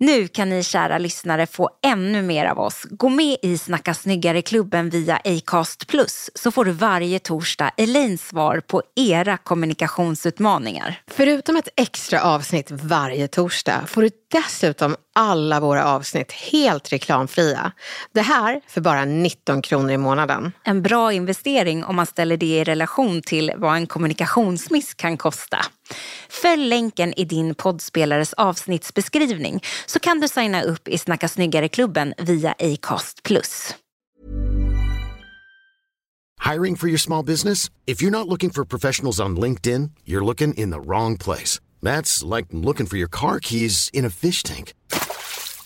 Nu kan ni kära lyssnare få ännu mer av oss. Gå med i Snacka snyggare-klubben via Acast Plus så får du varje torsdag Elins svar på era kommunikationsutmaningar. Förutom ett extra avsnitt varje torsdag får du dessutom alla våra avsnitt helt reklamfria. Det här för bara 19 kronor i månaden. En bra investering om man ställer det i relation till vad en kommunikationsmiss kan kosta. Följ länken i din poddspelares avsnittsbeskrivning så kan du signa upp i Snacka snyggare-klubben via Acast+. Hiring for your small business? If you're not looking for professionals on LinkedIn, you're looking in the wrong place. That's like looking for your car keys in a fish tank.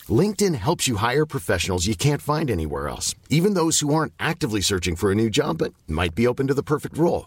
LinkedIn helps you hire professionals you can't find anywhere else, even those who aren't actively searching for a new job but might be open to the perfect role.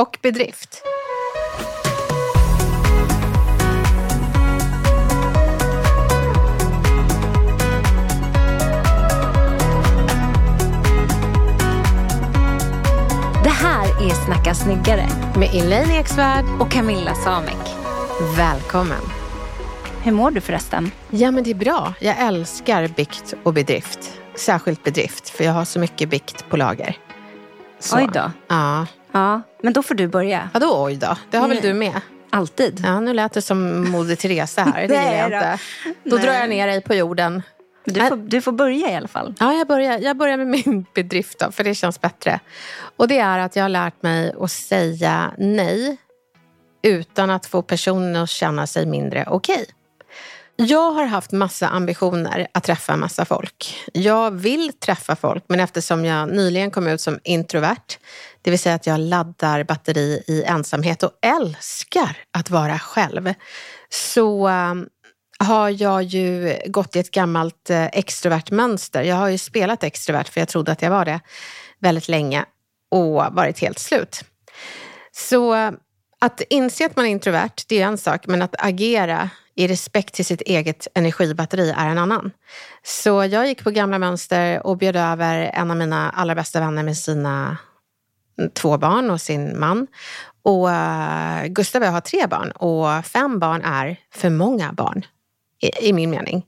och bedrift. Det här är Snacka snyggare Med Elaine Eksvärd, och Camilla Samek. välkommen. Hur mår du förresten? Ja, men det är bra. Jag älskar bikt och bedrift. Särskilt bedrift, för jag har så mycket bikt på lager. Så. Oj då. Ja. Ja, men då får du börja. Vadå oj då? Det har väl Nej. du med? Alltid. Ja, nu lät det som Moder Teresa här. Det gillar jag Nej inte. då. Nej. drar jag ner dig på jorden. Du får, du får börja i alla fall. Ja, jag börjar, jag börjar med min bedrift då, för det känns bättre. Och det är att jag har lärt mig att säga nej utan att få personen att känna sig mindre okej. Jag har haft massa ambitioner att träffa massa folk. Jag vill träffa folk, men eftersom jag nyligen kom ut som introvert, det vill säga att jag laddar batteri i ensamhet och älskar att vara själv, så um, har jag ju gått i ett gammalt eh, extrovert mönster. Jag har ju spelat extrovert, för jag trodde att jag var det väldigt länge och varit helt slut. Så att inse att man är introvert, det är en sak, men att agera i respekt till sitt eget energibatteri är en annan. Så jag gick på gamla mönster och bjöd över en av mina allra bästa vänner med sina två barn och sin man. Och eh, Gustav och jag har tre barn och fem barn är för många barn, i, i min mening.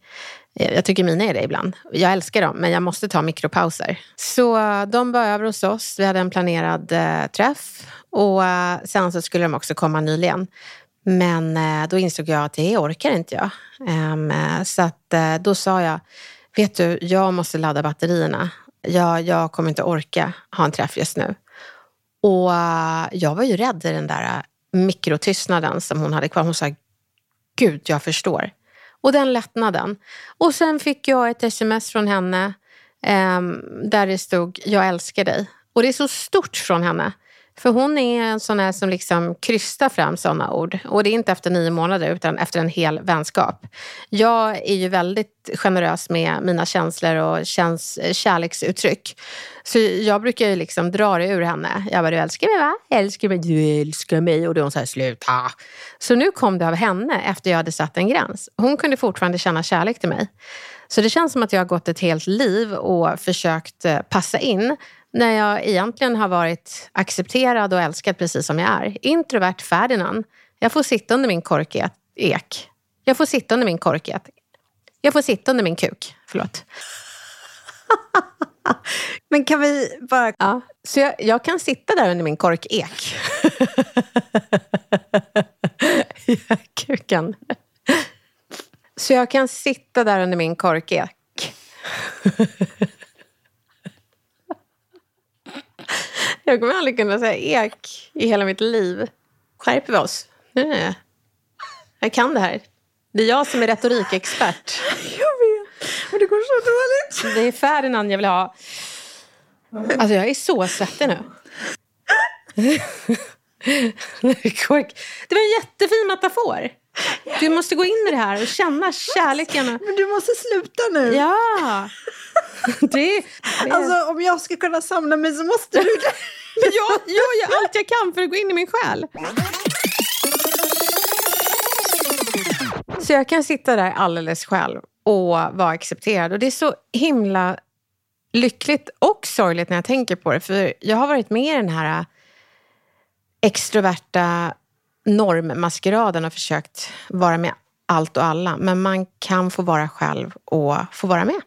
Eh, jag tycker mina är det ibland. Jag älskar dem, men jag måste ta mikropauser. Så de var över hos oss. Vi hade en planerad eh, träff och eh, sen så skulle de också komma nyligen. Men eh, då insåg jag att det orkar inte jag. Ehm, eh, så att, eh, då sa jag, vet du, jag måste ladda batterierna. Jag, jag kommer inte orka ha en träff just nu. Och jag var ju rädd i den där mikrotystnaden som hon hade kvar. Hon sa, gud, jag förstår. Och den lättnaden. Och sen fick jag ett sms från henne eh, där det stod, jag älskar dig. Och det är så stort från henne. För hon är en sån här som liksom krystar fram såna ord. Och det är inte efter nio månader utan efter en hel vänskap. Jag är ju väldigt generös med mina känslor och känns, eh, kärleksuttryck. Så jag brukar ju liksom dra det ur henne. Jag bara, du älskar mig va? Jag älskar mig, du älskar mig. Och då är hon så här, sluta. Så nu kom det av henne efter jag hade satt en gräns. Hon kunde fortfarande känna kärlek till mig. Så det känns som att jag har gått ett helt liv och försökt eh, passa in när jag egentligen har varit accepterad och älskad precis som jag är. Introvert Ferdinand. Jag får sitta under min korkek. Jag får sitta under min korkek. Jag får sitta under min kuk. Förlåt. Men kan vi bara... Ja, så jag, jag kan sitta där under min korkek. ja, kuken. Så jag kan sitta där under min korkek. jag kommer aldrig kunna säga ek i hela mitt liv. skärper vi oss. Nu, jag kan det här. Det är jag som är retorikexpert. Jag vet, men det går så dåligt. Det är Ferdinand jag vill ha. Alltså jag är så svettig nu. Det var en jättefin metafor. Du måste gå in i det här och känna kärleken. Men du måste sluta nu. Ja. Det, det. Alltså om jag ska kunna samla mig så måste du det. Men jag gör ju allt jag kan för att gå in i min själ. Så jag kan sitta där alldeles själv och vara accepterad. Och det är så himla lyckligt och sorgligt när jag tänker på det. För jag har varit med i den här extroverta normmaskeraden och försökt vara med allt och alla. Men man kan få vara själv och få vara med.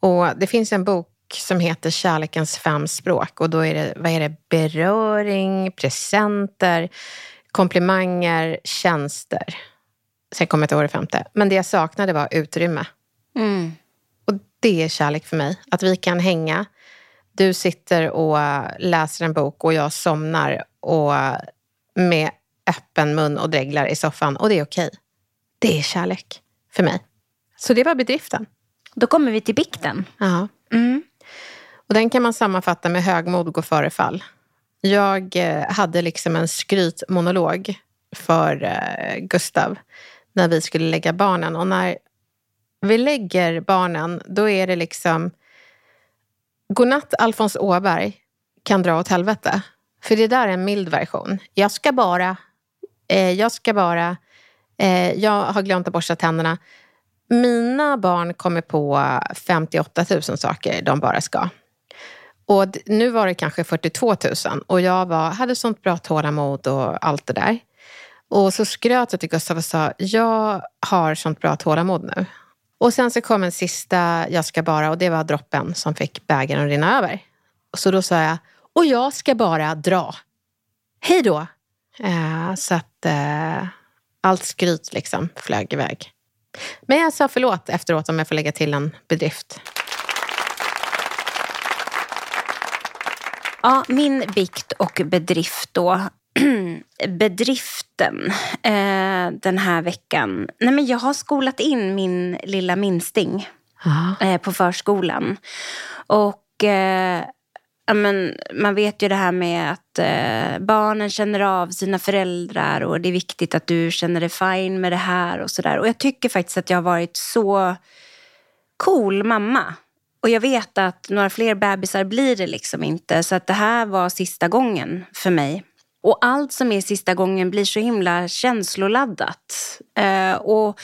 Och det finns en bok som heter Kärlekens fem språk. Och då är det, vad är det? beröring, presenter, komplimanger, tjänster. Sen kommer jag inte ihåg det femte. Men det jag saknade var utrymme. Mm. Och det är kärlek för mig. Att vi kan hänga. Du sitter och läser en bok och jag somnar och med öppen mun och dreglar i soffan. Och det är okej. Det är kärlek för mig. Så det var bedriften. Då kommer vi till bikten. Ja. Mm. Och den kan man sammanfatta med högmod går före fall. Jag eh, hade liksom en skrytmonolog för eh, Gustav när vi skulle lägga barnen. Och när vi lägger barnen, då är det liksom Godnatt Alfons Åberg kan dra åt helvete. För det där är en mild version. Jag ska bara, eh, jag ska bara, eh, jag har glömt att borsta tänderna. Mina barn kommer på 58 000 saker de bara ska. Och nu var det kanske 42 000 och jag var, hade sånt bra tålamod och allt det där. Och så skröt jag till Gustav och sa, jag har sånt bra tålamod nu. Och sen så kom en sista, jag ska bara, och det var droppen som fick bägaren att rinna över. Så då sa jag, och jag ska bara dra. Hej då! Eh, så att eh, allt skryt liksom flög iväg. Men jag sa förlåt efteråt om jag får lägga till en bedrift. Ja, min bikt och bedrift då. Bedriften eh, den här veckan. Nej, men jag har skolat in min lilla minsting eh, på förskolan. Och eh, men, man vet ju det här med att eh, barnen känner av sina föräldrar och det är viktigt att du känner dig fine med det här och sådär. Och jag tycker faktiskt att jag har varit så cool mamma. Och jag vet att några fler bebisar blir det liksom inte. Så att det här var sista gången för mig. Och allt som är sista gången blir så himla känsloladdat. Eh, och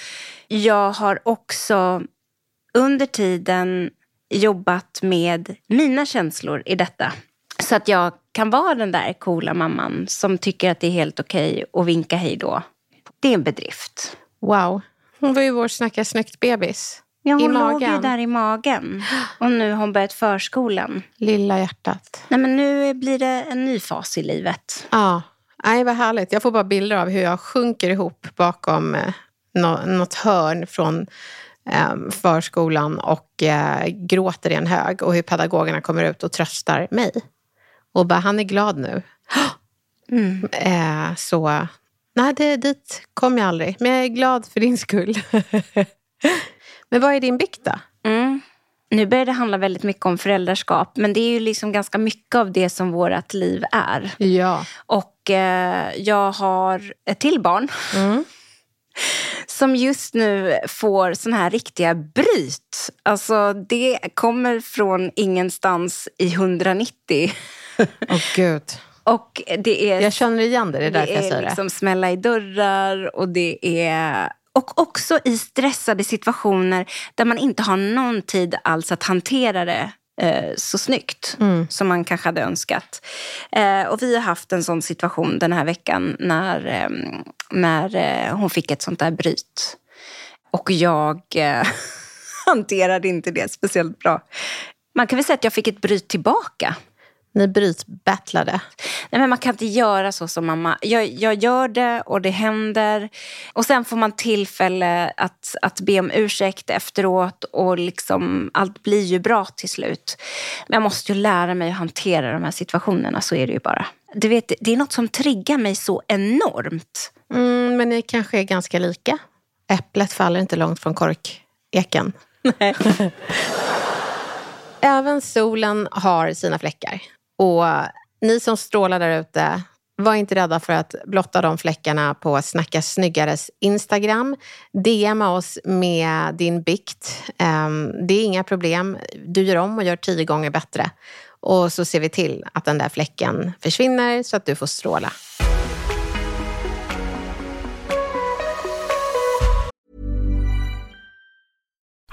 jag har också under tiden jobbat med mina känslor i detta. Så att jag kan vara den där coola mamman som tycker att det är helt okej okay att vinka hej då. Det är en bedrift. Wow. Hon var ju vår Snacka snyggt-bebis. Ja, hon I låg magen. ju där i magen. Och nu har hon börjat förskolan. Lilla hjärtat. Nej, men nu blir det en ny fas i livet. Ja, Nej, vad härligt. Jag får bara bilder av hur jag sjunker ihop bakom eh, nå- något hörn från eh, förskolan och eh, gråter i en hög. Och hur pedagogerna kommer ut och tröstar mig. Och bara, han är glad nu. Mm. Eh, så, nej, det, dit kom jag aldrig. Men jag är glad för din skull. Men vad är din bikt då? Mm. Nu börjar det handla väldigt mycket om föräldraskap. Men det är ju liksom ganska mycket av det som vårt liv är. Ja. Och eh, jag har ett till barn. Mm. Som just nu får såna här riktiga bryt. Alltså det kommer från ingenstans i 190. Åh gud. Och det är, Jag känner igen det, det är därför det jag är säger liksom smälla i dörrar och det är... Och också i stressade situationer där man inte har någon tid alls att hantera det eh, så snyggt Mm. som man kanske hade önskat. Eh, och vi har haft en sån situation den här veckan när, eh, när eh, hon fick ett sånt där bryt. Och jag eh, hanterade inte det speciellt bra. Man kan väl säga att jag fick ett bryt tillbaka. Ni brytbattlade. Nej, men man kan inte göra så som mamma. Jag, jag gör det och det händer. Och sen får man tillfälle att, att be om ursäkt efteråt och liksom, allt blir ju bra till slut. Men jag måste ju lära mig att hantera de här situationerna, så är det ju bara. Du vet, det är något som triggar mig så enormt. Mm, men ni kanske är ganska lika. Äpplet faller inte långt från korkeken. Nej. Även solen har sina fläckar. Och ni som strålar där ute, var inte rädda för att blotta de fläckarna på Snacka snyggares Instagram. DMa oss med din bikt. Ehm, det är inga problem. Du gör om och gör tio gånger bättre. Och så ser vi till att den där fläcken försvinner så att du får stråla.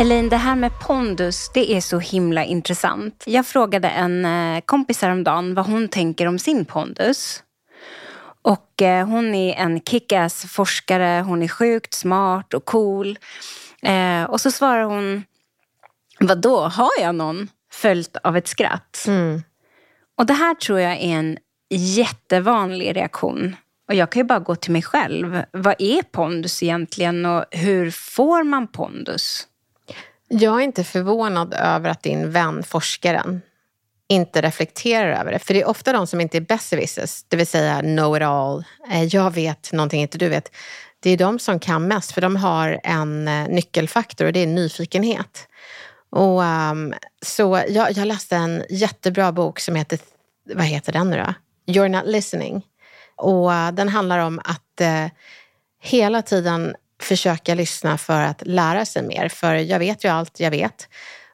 Elin, det här med pondus, det är så himla intressant. Jag frågade en eh, kompis häromdagen vad hon tänker om sin pondus. Och eh, hon är en kickass forskare, hon är sjukt smart och cool. Eh, och så svarar hon, vad då har jag någon? Följt av ett skratt. Mm. Och det här tror jag är en jättevanlig reaktion. Och jag kan ju bara gå till mig själv. Vad är pondus egentligen och hur får man pondus? Jag är inte förvånad över att din vän, forskaren, inte reflekterar över det. För det är ofta de som inte är besserwissers, det vill säga know it all. Eh, jag vet någonting inte du vet. Det är de som kan mest, för de har en eh, nyckelfaktor och det är nyfikenhet. Och, um, så jag, jag läste en jättebra bok som heter, vad heter den nu då? You're not listening. Och uh, den handlar om att uh, hela tiden försöka lyssna för att lära sig mer. För jag vet ju allt jag vet.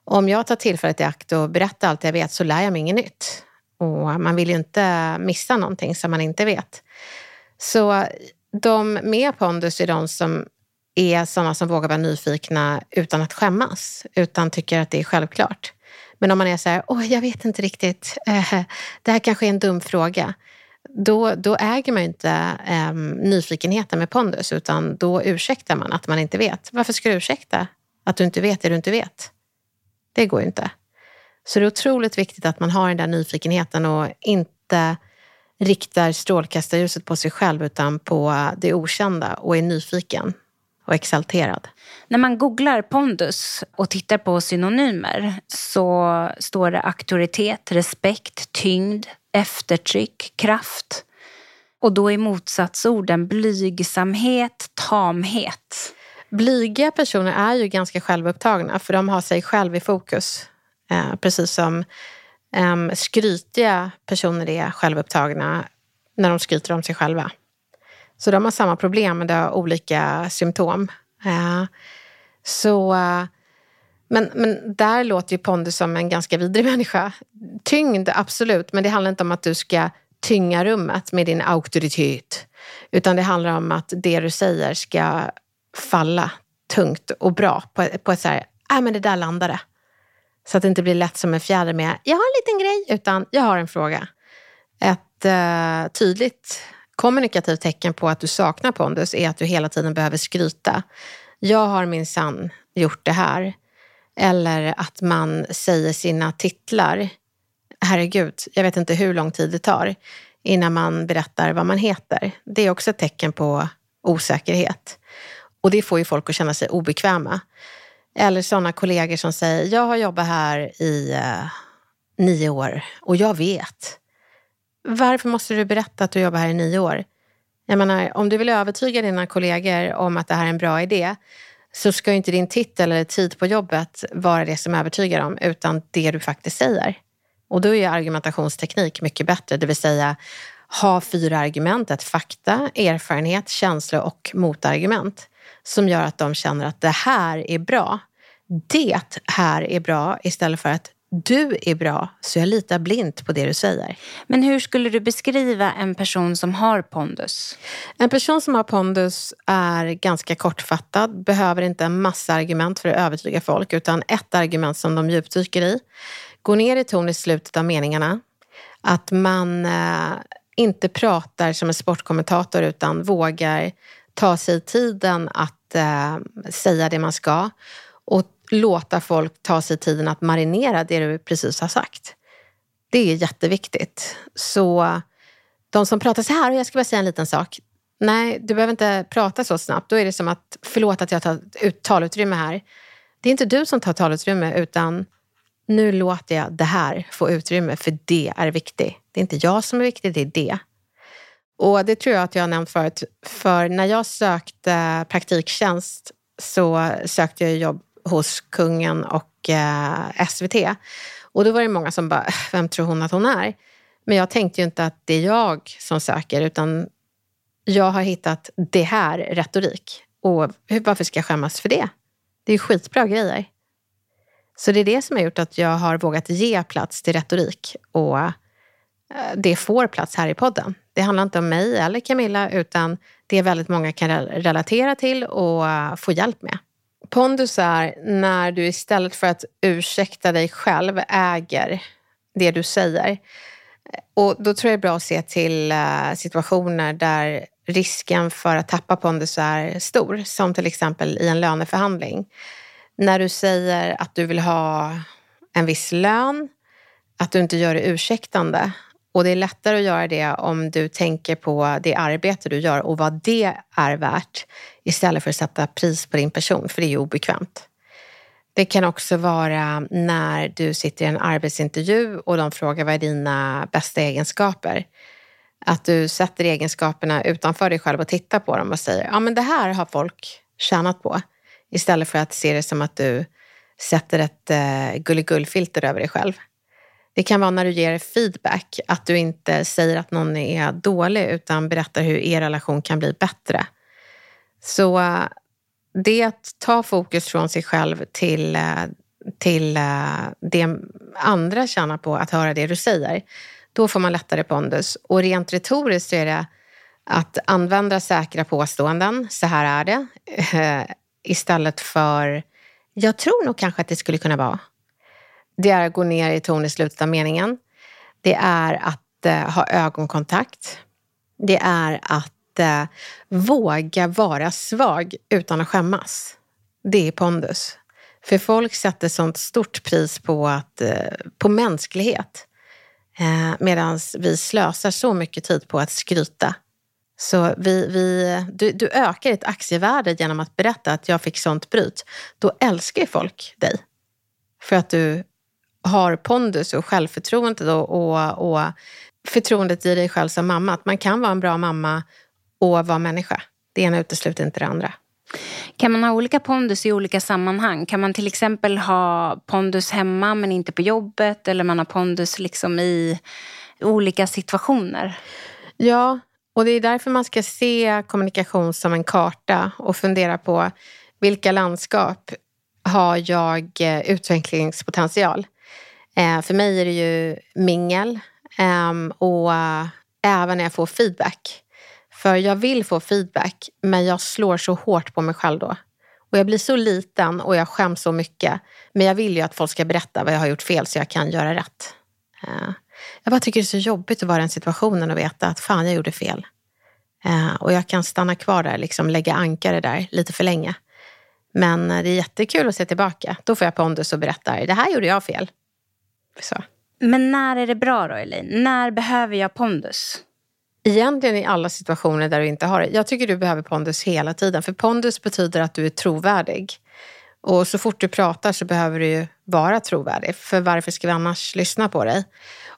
Om jag tar tillfället i akt och berättar allt jag vet så lär jag mig inget nytt. Och man vill ju inte missa någonting som man inte vet. Så de med pondus är de som är sådana som vågar vara nyfikna utan att skämmas, utan tycker att det är självklart. Men om man är så här, åh, jag vet inte riktigt, det här kanske är en dum fråga. Då, då äger man ju inte eh, nyfikenheten med pondus, utan då ursäktar man att man inte vet. Varför ska du ursäkta att du inte vet det du inte vet? Det går ju inte. Så det är otroligt viktigt att man har den där nyfikenheten och inte riktar strålkastarljuset på sig själv utan på det okända och är nyfiken och exalterad. När man googlar pondus och tittar på synonymer så står det auktoritet, respekt, tyngd, eftertryck, kraft. Och då är motsatsorden blygsamhet, tamhet. Blyga personer är ju ganska självupptagna för de har sig själv i fokus. Eh, precis som eh, skrytiga personer är självupptagna när de skryter om sig själva. Så de har samma problem men de har olika symptom. Eh, så, eh, men, men där låter ju Pondus som en ganska vidrig människa. Tyngd, absolut, men det handlar inte om att du ska tynga rummet med din auktoritet. Utan det handlar om att det du säger ska falla tungt och bra på, på ett så här, äh, men det där landade. Så att det inte blir lätt som en fjäder med, jag har en liten grej, utan jag har en fråga. Ett eh, tydligt kommunikativt tecken på att du saknar pondus är att du hela tiden behöver skryta. Jag har minsann gjort det här. Eller att man säger sina titlar. Herregud, jag vet inte hur lång tid det tar innan man berättar vad man heter. Det är också ett tecken på osäkerhet. Och det får ju folk att känna sig obekväma. Eller sådana kollegor som säger, jag har jobbat här i eh, nio år och jag vet. Varför måste du berätta att du jobbar här i nio år? Jag menar, om du vill övertyga dina kollegor om att det här är en bra idé så ska inte din titel eller tid på jobbet vara det som övertygar dem, utan det du faktiskt säger. Och då är argumentationsteknik mycket bättre, det vill säga ha fyra argument, ett fakta, erfarenhet, känsla och motargument som gör att de känner att det här är bra. Det här är bra istället för att du är bra, så jag litar blint på det du säger. Men hur skulle du beskriva en person som har pondus? En person som har pondus är ganska kortfattad, behöver inte en massa argument för att övertyga folk, utan ett argument som de djupdyker i. Går ner i ton i slutet av meningarna. Att man eh, inte pratar som en sportkommentator utan vågar ta sig tiden att eh, säga det man ska och låta folk ta sig tiden att marinera det du precis har sagt. Det är jätteviktigt. Så de som pratar så här, och jag ska bara säga en liten sak. Nej, du behöver inte prata så snabbt. Då är det som att, förlåt att jag tar ut talutrymme här. Det är inte du som tar talutrymme, utan nu låter jag det här få utrymme, för det är viktigt. Det är inte jag som är viktig, det är det. Och det tror jag att jag har nämnt förut. För när jag sökte praktiktjänst så sökte jag jobb hos kungen och eh, SVT. Och då var det många som bara, äh, vem tror hon att hon är? Men jag tänkte ju inte att det är jag som söker, utan jag har hittat det här retorik. Och varför ska jag skämmas för det? Det är skitbra grejer. Så det är det som har gjort att jag har vågat ge plats till retorik och eh, det får plats här i podden. Det handlar inte om mig eller Camilla, utan det är väldigt många kan relatera till och eh, få hjälp med. Pondus är när du istället för att ursäkta dig själv äger det du säger. Och då tror jag det är bra att se till eh, situationer där risken för att tappa pondus är stor, som till exempel i en löneförhandling. När du säger att du vill ha en viss lön, att du inte gör det ursäktande. Och det är lättare att göra det om du tänker på det arbete du gör och vad det är värt istället för att sätta pris på din person, för det är ju obekvämt. Det kan också vara när du sitter i en arbetsintervju och de frågar vad är dina bästa egenskaper? Att du sätter egenskaperna utanför dig själv och tittar på dem och säger ja men det här har folk tjänat på. Istället för att se det som att du sätter ett eh, gulligullfilter över dig själv. Det kan vara när du ger feedback, att du inte säger att någon är dålig utan berättar hur er relation kan bli bättre. Så eh, det är att ta fokus från sig själv till, eh, till eh, det andra tjänar på att höra det du säger. Då får man lättare pondus. Och rent retoriskt så är det att använda säkra påståenden, så här är det, istället för jag tror nog kanske att det skulle kunna vara. Det är att gå ner i ton i slutet av meningen. Det är att eh, ha ögonkontakt. Det är att eh, våga vara svag utan att skämmas. Det är pondus. För folk sätter sånt stort pris på, att, eh, på mänsklighet. Eh, Medan vi slösar så mycket tid på att skryta. Så vi, vi, du, du ökar ditt aktievärde genom att berätta att jag fick sånt bryt. Då älskar folk dig. För att du har pondus och självförtroende och, och, och förtroendet i dig själv som mamma. Att man kan vara en bra mamma och vara människa. Det ena utesluter inte det andra. Kan man ha olika pondus i olika sammanhang? Kan man till exempel ha pondus hemma men inte på jobbet? Eller man har pondus liksom i olika situationer? Ja, och det är därför man ska se kommunikation som en karta och fundera på vilka landskap har jag eh, utvecklingspotential? Eh, för mig är det ju mingel ehm, och även när jag får feedback. För jag vill få feedback, men jag slår så hårt på mig själv då. Och jag blir så liten och jag skäms så mycket. Men jag vill ju att folk ska berätta vad jag har gjort fel så jag kan göra rätt. Eh, jag bara tycker det är så jobbigt att vara i den situationen och veta att fan, jag gjorde fel. Eh, och jag kan stanna kvar där, liksom lägga ankare där lite för länge. Men eh, det är jättekul att se tillbaka. Då får jag pondus och berättar, det här gjorde jag fel. Så. Men när är det bra då, Elaine? När behöver jag pondus? Egentligen i alla situationer där du inte har det. Jag tycker du behöver pondus hela tiden. För pondus betyder att du är trovärdig. Och så fort du pratar så behöver du ju vara trovärdig. För varför ska vi annars lyssna på dig?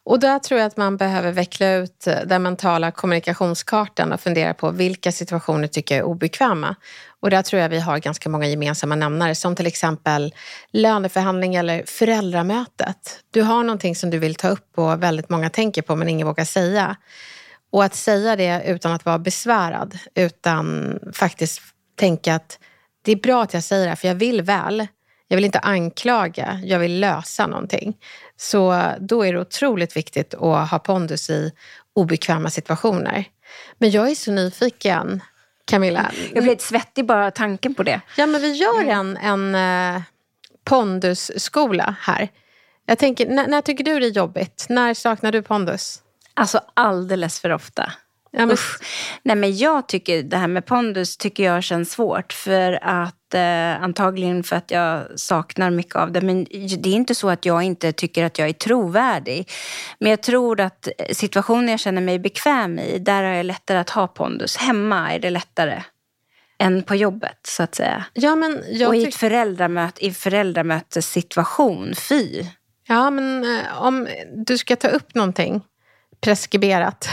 Och där tror jag att man behöver veckla ut eh, den mentala kommunikationskartan och fundera på vilka situationer tycker jag är obekväma. Och där tror jag vi har ganska många gemensamma nämnare som till exempel löneförhandling eller föräldramötet. Du har någonting som du vill ta upp och väldigt många tänker på men ingen vågar säga. Och att säga det utan att vara besvärad, utan faktiskt tänka att det är bra att jag säger det här för jag vill väl. Jag vill inte anklaga, jag vill lösa någonting. Så då är det otroligt viktigt att ha pondus i obekväma situationer. Men jag är så nyfiken, Camilla. Jag blir lite svettig bara tanken på det. Ja, men vi gör en, en uh, pondusskola här. Jag tänker, när, när tycker du det är jobbigt? När saknar du pondus? Alltså alldeles för ofta. Ja, men... Nej, men jag tycker det här med pondus tycker jag känns svårt. För att eh, Antagligen för att jag saknar mycket av det. Men det är inte så att jag inte tycker att jag är trovärdig. Men jag tror att situationer jag känner mig bekväm i, där har jag lättare att ha pondus. Hemma är det lättare än på jobbet, så att säga. Ja, men jag Och i ett föräldramöte, i föräldramötessituation, fy. Ja, men eh, om du ska ta upp någonting preskriberat.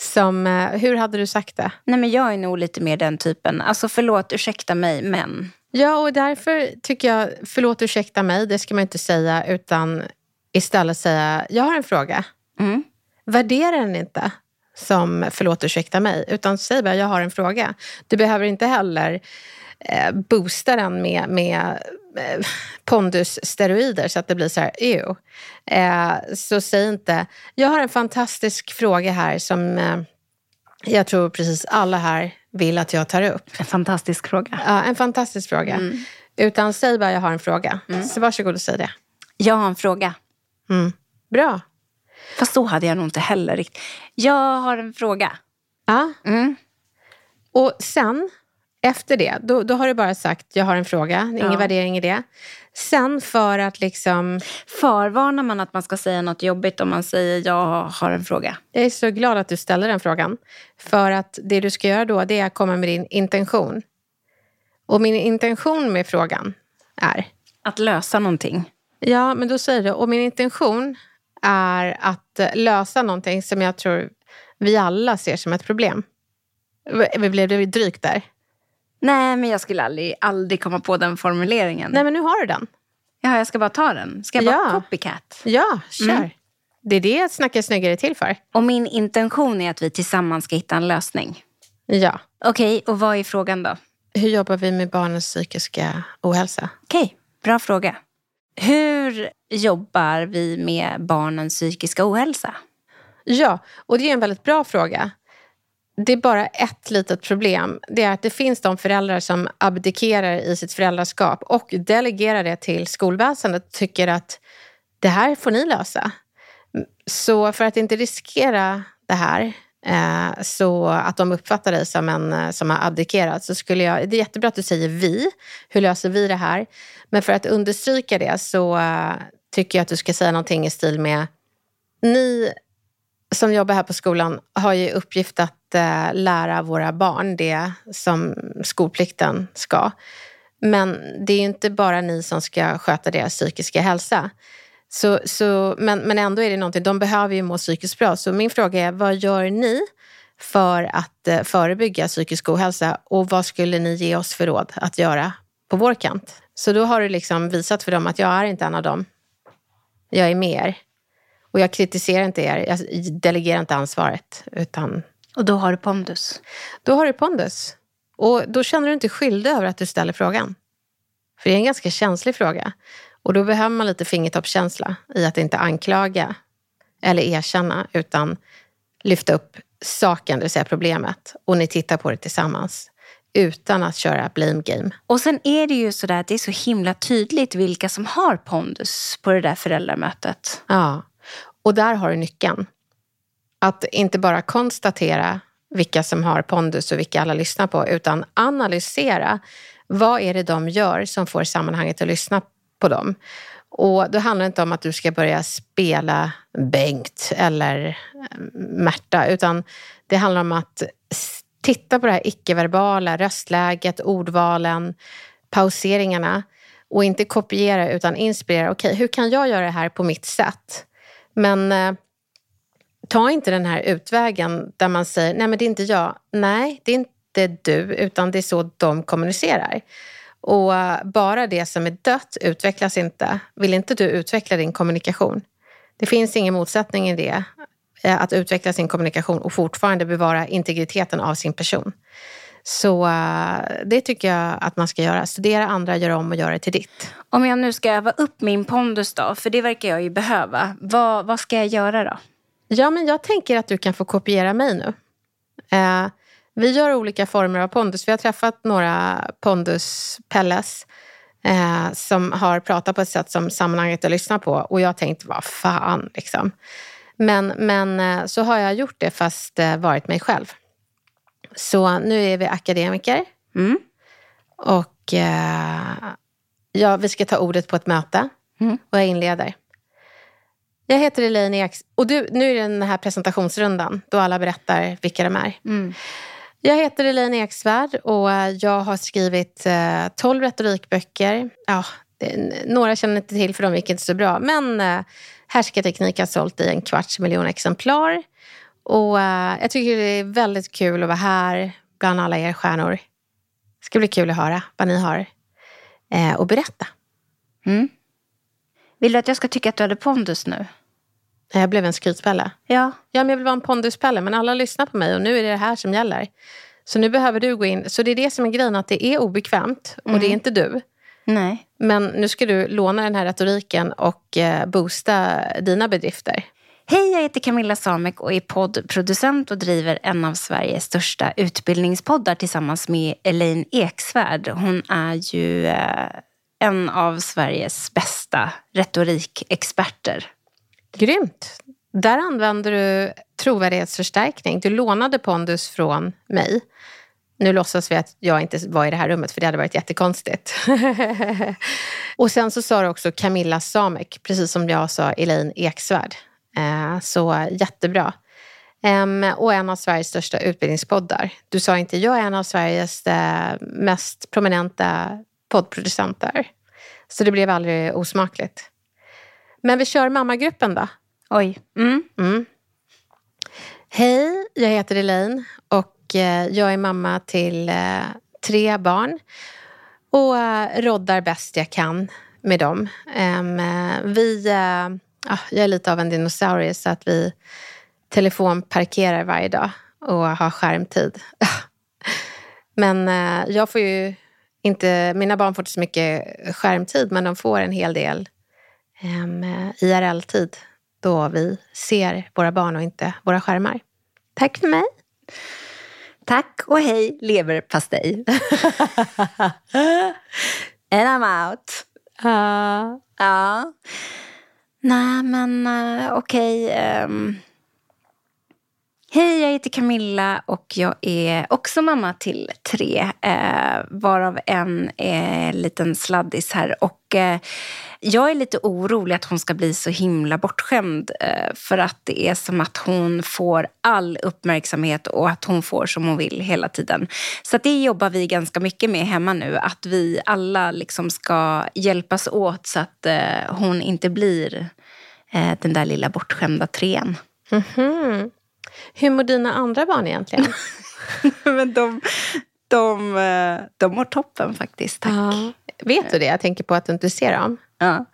Som, eh, hur hade du sagt det? Nej, men jag är nog lite mer den typen. Alltså förlåt, ursäkta mig, men. Ja, och därför tycker jag, förlåt ursäkta mig, det ska man inte säga, utan istället säga, jag har en fråga. Mm. Värdera den inte som förlåt ursäkta mig, utan säg bara, jag har en fråga. Du behöver inte heller eh, boosta den med, med pondussteroider så att det blir så här, ew. Eh, så säg inte, jag har en fantastisk fråga här som eh, jag tror precis alla här vill att jag tar upp. En fantastisk fråga. Ja, en fantastisk fråga. Utan säg bara, jag har en fråga. Så varsågod och säg det. Jag har en fråga. Mm. Bra. Fast så hade jag nog inte heller riktigt. Jag har en fråga. Ja. Mm. Och sen, efter det, då, då har du bara sagt, jag har en fråga. Ingen Ja. värdering i det. Sen för att liksom, Förvarnar man att man ska säga något jobbigt om man säger jag har en fråga? jag är så glad att du ställer den frågan. För att det du ska göra då, det är att komma med din intention. Och min intention med frågan är, Att lösa någonting. Ja, men då säger du, och min intention är att eh, lösa någonting som jag tror vi alla ser som ett problem. Blev det drygt där? Nej, men jag skulle aldrig, aldrig komma på den formuleringen. Nej, men nu har du den. Ja, jag ska bara ta den. Ska jag bara Ja. copycat? Ja, kör. Mm. Det är det Snacka snyggare till för. Och min intention är att vi tillsammans ska hitta en lösning. Ja. Okej, och vad är frågan då? Hur jobbar vi med barnens psykiska ohälsa? Okej, bra fråga. Hur jobbar vi med barnens psykiska ohälsa? Ja, och det är en väldigt bra fråga. Det är bara ett litet problem. Det är att det finns de föräldrar som abdikerar i sitt föräldraskap och delegerar det till skolväsendet och tycker att det här får ni lösa. Så för att inte riskera det här eh, så att de uppfattar dig som en eh, som har abdikerat så skulle jag, det är jättebra att du säger vi. Hur löser vi det här? Men för att understryka det så eh, tycker jag att du ska säga någonting i stil med ni som jobbar här på skolan har ju uppgift att Eh, lära våra barn det som skolplikten ska. Men det är ju inte bara ni som ska sköta deras psykiska hälsa. Så, så, men, men ändå är det någonting, de behöver ju må psykiskt bra. Så min fråga är, vad gör ni för att eh, förebygga psykisk ohälsa? Och vad skulle ni ge oss för råd att göra på vår kant? Så då har du liksom visat för dem att jag är inte en av dem. Jag är med er. Och jag kritiserar inte er, jag delegerar inte ansvaret. Utan och då har du pondus. då har du pondus. Och då känner du inte skyldig över att du ställer frågan. För det är en ganska känslig fråga. Och då behöver man lite fingertoppskänsla i att inte anklaga eller erkänna, utan lyfta upp saken, det vill säga problemet. Och ni tittar på det tillsammans. Utan att köra blame game. Och sen är det ju sådär att det är så himla tydligt vilka som har pondus på det där föräldramötet. Ja. Och där har du nyckeln. Att inte bara konstatera vilka som har pondus och vilka alla lyssnar på, utan analysera vad är det de gör som får sammanhanget att lyssna på dem. Och då handlar det inte om att du ska börja spela Bengt eller eh, Märta, utan det handlar om att titta på det här icke-verbala, röstläget, ordvalen, pauseringarna Och inte kopiera utan inspirera. Okej, hur kan jag göra det här på mitt sätt? Men eh, ta inte den här utvägen där man säger, nej men det är inte jag. Nej, det är inte du, utan det är så de kommunicerar. Och eh, bara det som är dött utvecklas inte. Vill inte du utveckla din kommunikation? Det finns ingen motsättning i det. Eh, att utveckla sin kommunikation och fortfarande bevara integriteten av sin person. Så eh, det tycker jag att man ska göra. Studera andra, göra om och göra det till ditt. Om jag nu ska öva upp min pondus då, för det verkar jag ju behöva. Vad, vad ska jag göra då? Ja, men jag tänker att du kan få kopiera mig nu. Eh, vi gör olika former av pondus. Vi har träffat några pondus-pelles eh, som har pratat på ett sätt som sammanhanget att lyssna på. Och jag tänkte, vad fan liksom. Men, men eh, så har jag gjort det fast eh, varit mig själv. Så nu är vi akademiker. Mm. Och eh, ja, vi ska ta ordet på ett möte. Mm. Och jag inleder. Jag heter Elaine Eks... Och du, nu är det den här presentationsrundan då alla berättar vilka de är. Mm. Jag heter Elaine Eksvärd och jag har skrivit eh, 12 retorikböcker. Ja, det, några känner inte till för de gick inte så bra. Men eh, Härskarteknik har sålt i en kvarts miljon exemplar. Och eh, jag tycker det är väldigt kul att vara här bland alla er stjärnor. Det ska bli kul att höra vad ni har eh, och berätta. Mm. Vill du att jag ska tycka att du hade pondus nu? Jag blev en skrytpelle. Ja. Ja, men jag vill vara en ponduspelle, men alla lyssnar på mig och nu är det det här som gäller. Så nu behöver du gå in. Så det är det som är grejen, att det är obekvämt och det är inte du. Nej. Men nu ska du låna den här retoriken och eh, boosta dina bedrifter. Hej, jag heter Camilla Samek och är poddproducent och driver en av Sveriges största utbildningspoddar tillsammans med Elaine Eksvärd. Hon är ju eh, en av Sveriges bästa retorikexperter. Grymt! Där använder du trovärdighetsförstärkning. Du lånade pondus från mig. Nu låtsas vi att jag inte var i det här rummet för det hade varit jättekonstigt. och sen så sa du också Camilla Samek, precis som jag sa Elaine Eksvärd. Eh, så jättebra. Och en av Sveriges största utbildningspoddar. Du sa inte jag är en av Sveriges eh, mest prominenta poddproducenter. Så det blev aldrig osmakligt. Men vi kör mammagruppen då. Oj. Mm. Mm. Hej, jag heter Elaine och eh, jag är mamma till eh, tre barn och eh, roddar bäst jag kan med dem. Em, vi, ja, jag är lite av en dinosaurie så att vi telefonparkerar varje dag och har skärmtid. Men jag får ju inte, mina barn får inte så mycket skärmtid men de får en hel del IRL-tid då vi ser våra barn och inte våra skärmar. Tack för mig. Tack och hej, leverpastej. And I'm out. Uh, Ja. Nej, men uh, okej. ehm. Hej, jag heter Camilla och jag är också mamma till tre. Eh, varav en är en liten sladdis här. Och eh, jag är lite orolig att hon ska bli så himla bortskämd. Eh, för att det är som att hon får all uppmärksamhet och att hon får som hon vill hela tiden. Så att det jobbar vi ganska mycket med hemma nu. Att vi alla liksom ska hjälpas åt så att eh, hon inte blir eh, den där lilla bortskämda trean. mhm. Hur mår dina andra barn egentligen? Men de, de, eh, de mår toppen faktiskt, tack. Ja. Vet du det? Jag tänker på att du inte ser dem. Ja.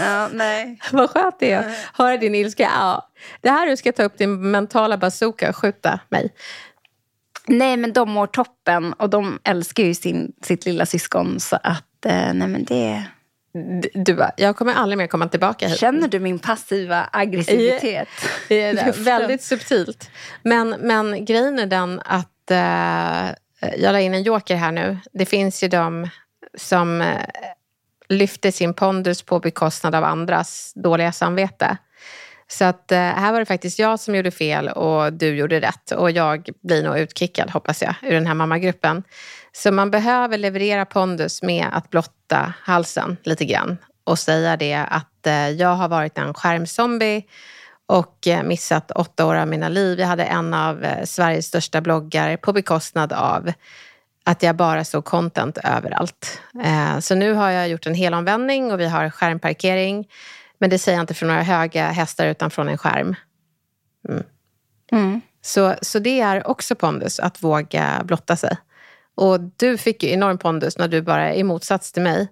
ja, nej. Vad skönt det är höra din ilska. Ja. Det här du ska ta upp din mentala bazooka och skjuta mig. nej, men de mår toppen och de älskar ju sin, sitt lilla syskon. Så att, eh, nej men det... Du bara, jag kommer aldrig mer komma tillbaka hit. Känner du min passiva aggressivitet? Det är det. Luften. Väldigt subtilt. Men, men grejen är den att eh, jag la in en joker här nu. Det finns ju de som eh, lyfter sin pondus på bekostnad av andras dåliga samvete. Så att eh, här var det faktiskt jag som gjorde fel och du gjorde rätt. Och jag blir nog utkickad, hoppas jag, ur den här mammagruppen. Så man behöver leverera pondus med att blotta halsen lite grann och säga det att eh, jag har varit en skärmzombie och eh, missat åtta år av mina liv. Jag hade en av eh, Sveriges största bloggar på bekostnad av att jag bara såg content överallt. Eh, så nu har jag gjort en helomvändning och vi har skärmparkering. Men det säger jag inte från några höga hästar utan från en skärm. Mm. Mm. Så, så det är också pondus, att våga blotta sig. Och du fick ju enorm pondus när du bara, i motsats till mig,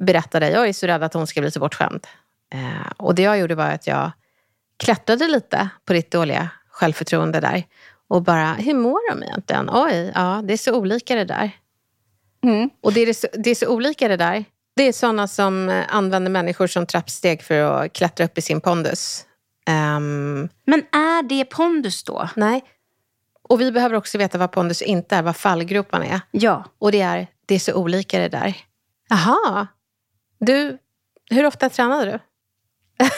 berättade jag är så rädd att hon ska bli så bortskämd. Eh, och det jag gjorde var att jag klättrade lite på ditt dåliga självförtroende där. Och bara, hur mår de egentligen? Oj, ja, det är så olika det där. Mm. Och det är, så, det är så olika det där. Det är sådana som eh, använder människor som trappsteg för att klättra upp i sin pondus. Ehm, Men är det pondus då? nej. Och vi behöver också veta vad pondus inte är, vad fallgroparna är. Ja. Och det är, det är så olika det där. Jaha. Du, hur ofta tränar du?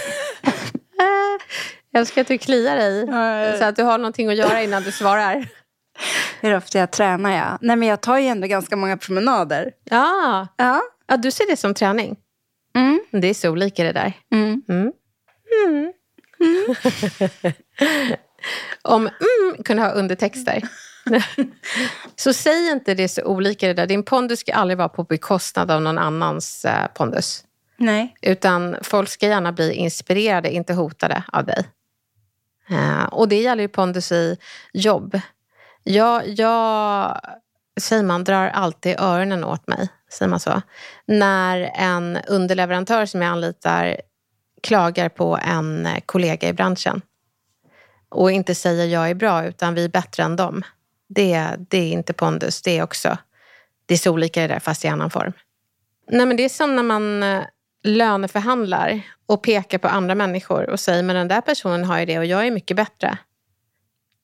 jag älskar att du kliar dig. Så att du har någonting att göra innan du svarar. Hur ofta jag tränar jag? Nej men jag tar ju ändå ganska många promenader. Ja, Ja. ja du ser det som träning. Mm. Det är så olika det där. Mm. Mm. Om mm kunde ha undertexter. så säg inte det så olika det där. Din pondus ska aldrig vara på bekostnad av någon annans eh, pondus. Nej. Utan folk ska gärna bli inspirerade, inte hotade av dig. Eh, och det gäller ju pondus i jobb. Jag, jag, säger man, drar alltid öronen åt mig, säger man så. När en underleverantör som jag anlitar klagar på en kollega i branschen. Och inte säger jag är bra, utan vi är bättre än dem. Det, det är inte pondus, det är också, det är så olika det där fast i annan form. Nej men det är som när man eh, löneförhandlar och pekar på andra människor och säger men den där personen har ju det och jag är mycket bättre.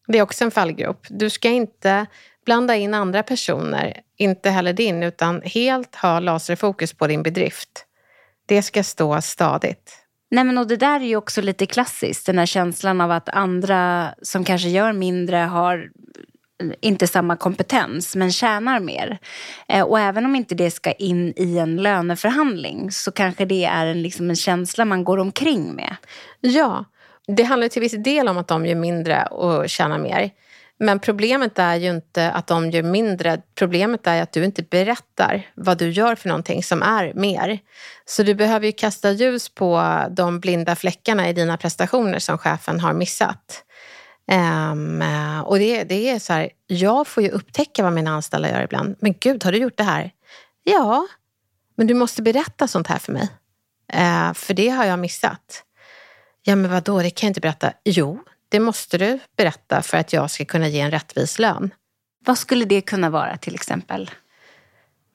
Det är också en fallgrop. Du ska inte blanda in andra personer, inte heller din, utan helt ha laserfokus på din bedrift. Det ska stå stadigt. Nej men och det där är ju också lite klassiskt. Den här känslan av att andra som kanske gör mindre har eh, inte samma kompetens men tjänar mer. Eh, och även om inte det ska in i en löneförhandling så kanske det är en, liksom en känsla man går omkring med. Ja, det handlar till viss del om att de gör mindre och tjänar mer. Men problemet är ju inte att de gör mindre. Problemet är att du inte berättar vad du gör för någonting som är mer. Så du behöver ju kasta ljus på de blinda fläckarna i dina prestationer som chefen har missat. Um, och det, det är så här, jag får ju upptäcka vad mina anställda gör ibland. Men gud, har du gjort det här? Ja, men du måste berätta sånt här för mig. Uh, för det har jag missat. Ja, men vadå, det kan jag inte berätta. Jo, det måste du berätta för att jag ska kunna ge en rättvis lön. Vad skulle det kunna vara till exempel?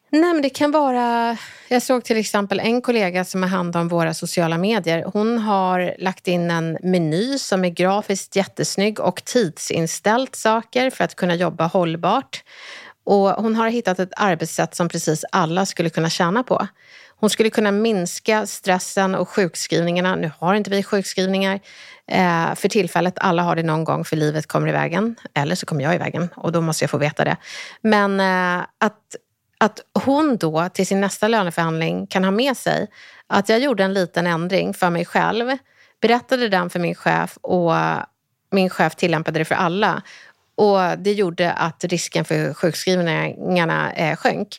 Nej, men det kan vara... Jag såg till exempel en kollega som har hand om våra sociala medier. Hon har lagt in en meny som är grafiskt jättesnygg och tidsinställt saker för att kunna jobba hållbart. Och hon har hittat ett arbetssätt som precis alla skulle kunna tjäna på. Hon skulle kunna minska stressen och sjukskrivningarna. Nu har inte vi sjukskrivningar eh, för tillfället. Alla har det någon gång för livet kommer i vägen. Eller så kommer jag i vägen och då måste jag få veta det. Men eh, att att hon då till sin nästa löneförhandling kan ha med sig att jag gjorde en liten ändring för mig själv, berättade den för min chef och min chef tillämpade det för alla. Och det gjorde att risken för sjukskrivningarna eh, sjönk.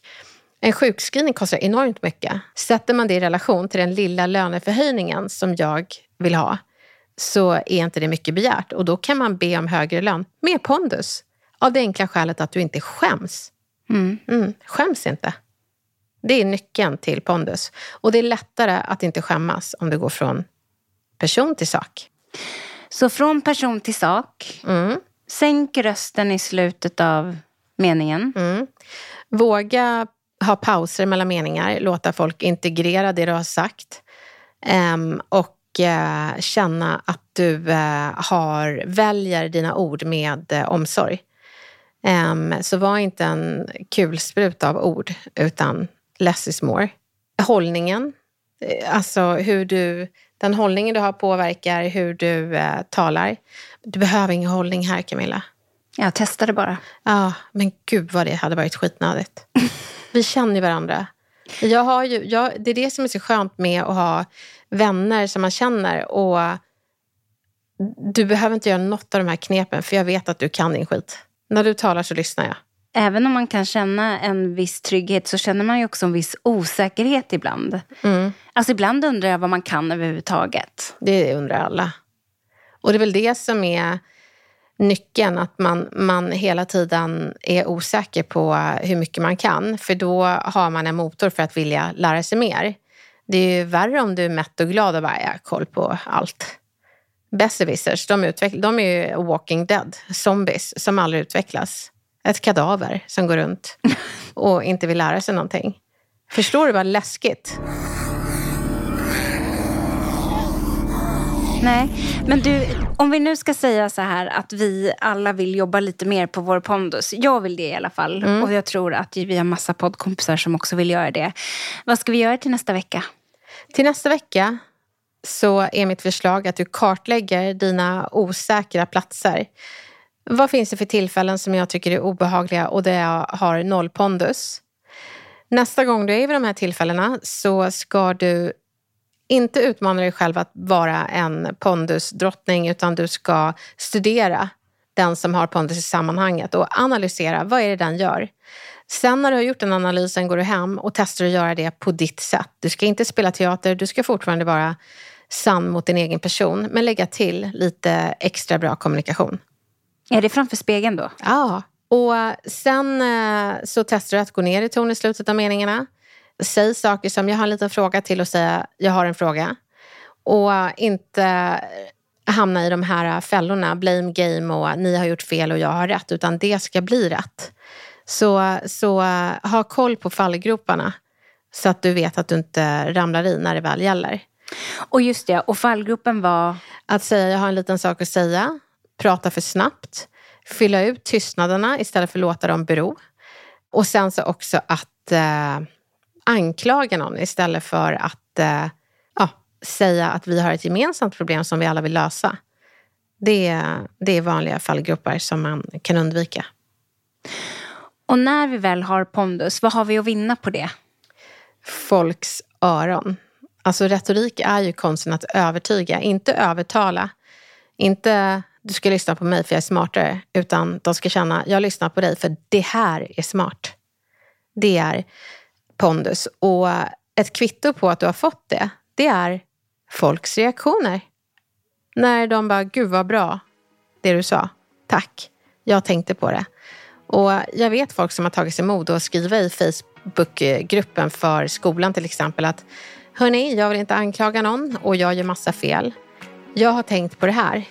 En sjukskrivning kostar enormt mycket. Sätter man det i relation till den lilla löneförhöjningen som jag vill ha så är inte det mycket begärt och då kan man be om högre lön med pondus. Av det enkla skälet att du inte skäms Mm. Mm, skäms inte. Det är nyckeln till pondus. Och det är lättare att inte skämmas om du går från person till sak. Så från person till sak. Mm, Sänk rösten i slutet av meningen. mm. Våga ha pauser mellan meningar, låta folk integrera det du har sagt. Ehm, och eh, känna att du eh, har, väljer dina ord med eh, omsorg. Ehm, så var inte en kulspruta av ord, utan less is more. Hållningen, alltså hur du, den hållningen du har påverkar hur du talar. Du behöver ingen hållning här Camilla. Jag testade bara. Ja, men gud vad det hade varit skitnödigt. Vi känner ju varandra. Jag har ju, jag, det är det som är så skönt med att ha vänner som man känner. Och Du behöver inte göra något av de här knepen, för jag vet att du kan din skit. När du talar så lyssnar jag. även om man kan känna en viss trygghet så känner man ju också en viss osäkerhet ibland. Mm. Alltså ibland undrar jag vad man kan överhuvudtaget. Det undrar alla. Och det är väl det som är nyckeln, att man, man hela tiden är osäker på hur mycket man kan. För då har man en motor för att vilja lära sig mer. Det är ju värre om du är mätt och glad och bara, jag har koll på allt. Besserwissers, de, utveck- de är ju walking dead, zombies som aldrig utvecklas. Ett kadaver som går runt och inte vill lära sig någonting. Förstår du vad läskigt? Nej, men du, om vi nu ska säga så här att vi alla vill jobba lite mer på vår pondus. Jag vill det i alla fall. Och jag tror att vi har massa poddkompisar som också vill göra det. Vad ska vi göra till nästa vecka? Till nästa vecka så är mitt förslag att du kartlägger dina osäkra platser. Vad finns det för tillfällen som jag tycker är obehagliga och där jag har noll pondus? Nästa gång du är vid de här tillfällena så ska du inte utmana dig själv att vara en pondusdrottning utan du ska studera den som har pondus i sammanhanget och analysera vad är det den gör. Sen när du har gjort den analysen går du hem och testar att göra det på ditt sätt. Du ska inte spela teater, du ska fortfarande vara sann mot din egen person men lägga till lite extra bra kommunikation. Är det framför spegeln då? Ja, och sen eh, så testar du att gå ner i ton i slutet av meningarna. Säg saker som jag har en liten fråga till och säga jag har en fråga. Och inte hamna i de här fällorna, blame game och ni har gjort fel och jag har rätt, utan det ska bli rätt. Så, så ha koll på fallgroparna så att du vet att du inte ramlar i när det väl gäller. Och just det, och fallgruppen var... Att säga jag har en liten sak att säga, prata för snabbt, fylla ut tystnaderna istället för att låta dem bero. Och sen så också att eh, anklaga någon istället för att eh, ja, säga att vi har ett gemensamt problem som vi alla vill lösa. Det, det är vanliga fallgrupper som man kan undvika. Och när vi väl har pondus, vad har vi att vinna på det? Folks öron. Alltså retorik är ju konsten att övertyga, inte övertala. Inte du ska lyssna på mig för jag är smartare, utan de ska känna jag lyssnar på dig för det här är smart. Det är pondus. Och ett kvitto på att du har fått det, det är folks reaktioner. När de bara, gud vad bra det du sa. Tack, jag tänkte på det. Och jag vet folk som har tagit sig mod att skriva i Facebookgruppen för skolan till exempel att Hörni, jag vill inte anklaga någon och jag gör massa fel. Jag har tänkt på det här.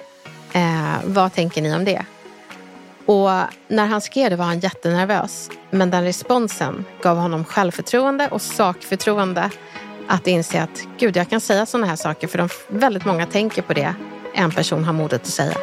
Eh, vad tänker ni om det? Och när han skrev det var han jättenervös. Men den responsen gav honom självförtroende och sakförtroende att inse att gud, jag kan säga sådana här saker för de, väldigt många tänker på det en person har modet att säga.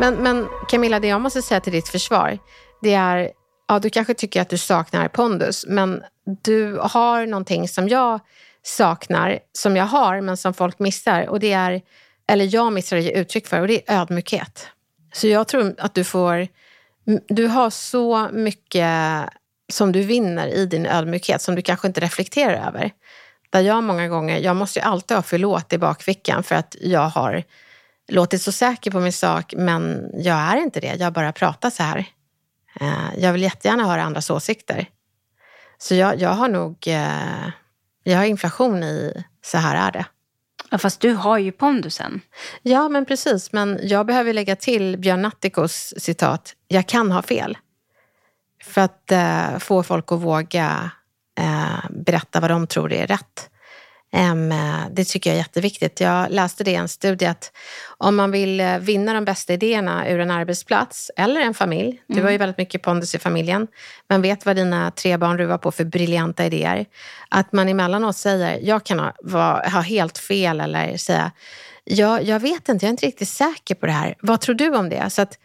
Men, men Camilla, det jag måste säga till ditt försvar, det är, ja du kanske tycker att du saknar pondus, men du har någonting som jag saknar, som jag har, men som folk missar. Och det är, eller jag missar att ge uttryck för, och det är ödmjukhet. Så jag tror att du får, du har så mycket som du vinner i din ödmjukhet som du kanske inte reflekterar över. Där jag många gånger, jag måste ju alltid ha förlåt i bakfickan för att jag har låtit så säker på min sak, men jag är inte det. Jag bara pratar så här. Eh, jag vill jättegärna höra andras åsikter. Så jag, jag har nog eh, jag har inflation i så här är det. Ja, fast du har ju pondusen. Ja, men precis. Men jag behöver lägga till Björn Natthikos citat, jag kan ha fel. För att eh, få folk att våga eh, berätta vad de tror är rätt. Um, det tycker jag är jätteviktigt. Jag läste det i en studie att om man vill eh, vinna de bästa idéerna ur en arbetsplats eller en familj, mm. du har ju väldigt mycket pondus i familjen, man vet vad dina tre barn ruvar på för briljanta idéer. Att man emellanåt säger, jag kan ha, ha helt fel eller säga, jag, jag vet inte, jag är inte riktigt säker på det här. Vad tror du om det? Så att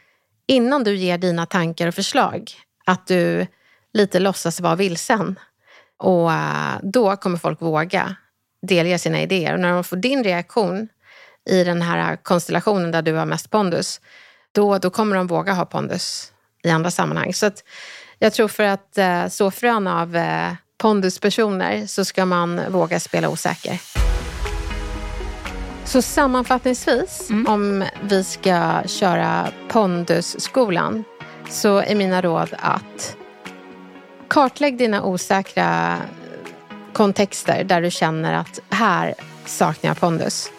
innan du ger dina tankar och förslag, att du lite låtsas vara vilsen. Och uh, då kommer folk våga delge sina idéer. Och när de får din reaktion i den här konstellationen där du har mest pondus, då, då kommer de våga ha pondus i andra sammanhang. Så att jag tror för att eh, så frön av eh, ponduspersoner så ska man våga spela osäker. Så sammanfattningsvis, om vi ska köra Pondusskolan, så är mina råd att kartlägg dina osäkra kontexter där du känner att här saknar jag pondus.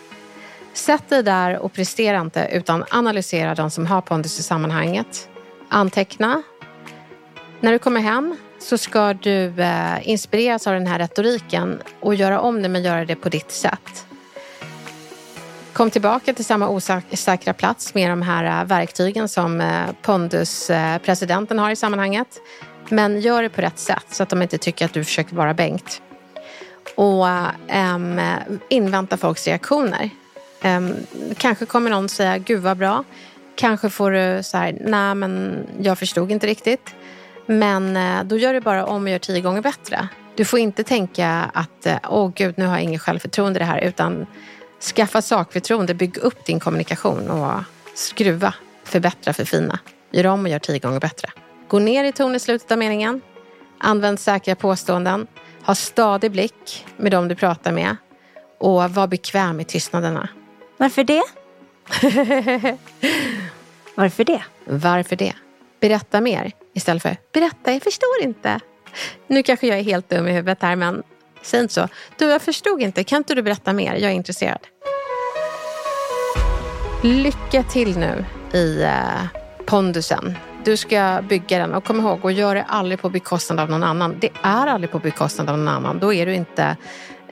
Sätt dig där och prestera inte utan analysera de som har pondus i sammanhanget. Anteckna. När du kommer hem så ska du eh, inspireras av den här retoriken och göra om det men göra det på ditt sätt. Kom tillbaka till samma osäkra plats med de här eh, verktygen som eh, ponduspresidenten Pondus-presidenten har i sammanhanget. Men gör det på rätt sätt så att de inte tycker att du försöker vara Bengt. Och um, invänta folks reaktioner. Um, kanske kommer någon säga, gud vad bra. Kanske får du så här, nej men jag förstod inte riktigt. Men uh, då gör du bara om och gör tio gånger bättre. Du får inte tänka att, eh, åh oh, gud nu har jag ingen självförtroende i det här. Utan skaffa sakförtroende, bygg upp din kommunikation och skruva, förbättra, förfina. Gör om och gör tio gånger bättre. Gå ner i ton i slutet av meningen. Använd säkra påståenden. Ha stadig blick med dem du pratar med. Och var bekväm i tystnaderna. Varför det? Varför det? Varför det? Berätta mer istället för berätta, jag förstår inte. Nu kanske jag är helt dum i huvudet här men säg inte så. Du, jag förstod inte. Kan inte du berätta mer? Jag är intresserad. Lycka till nu i uh, pondusen. Du ska bygga den och kom ihåg, och gör det aldrig på bekostnad av någon annan. Det är aldrig på bekostnad av någon annan. Då är du inte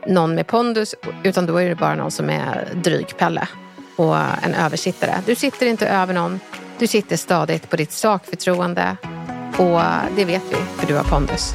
någon med pondus utan då är det bara någon som är dryg Pelle och en översittare. Du sitter inte över någon. Du sitter stadigt på ditt sakförtroende och det vet vi för du har pondus.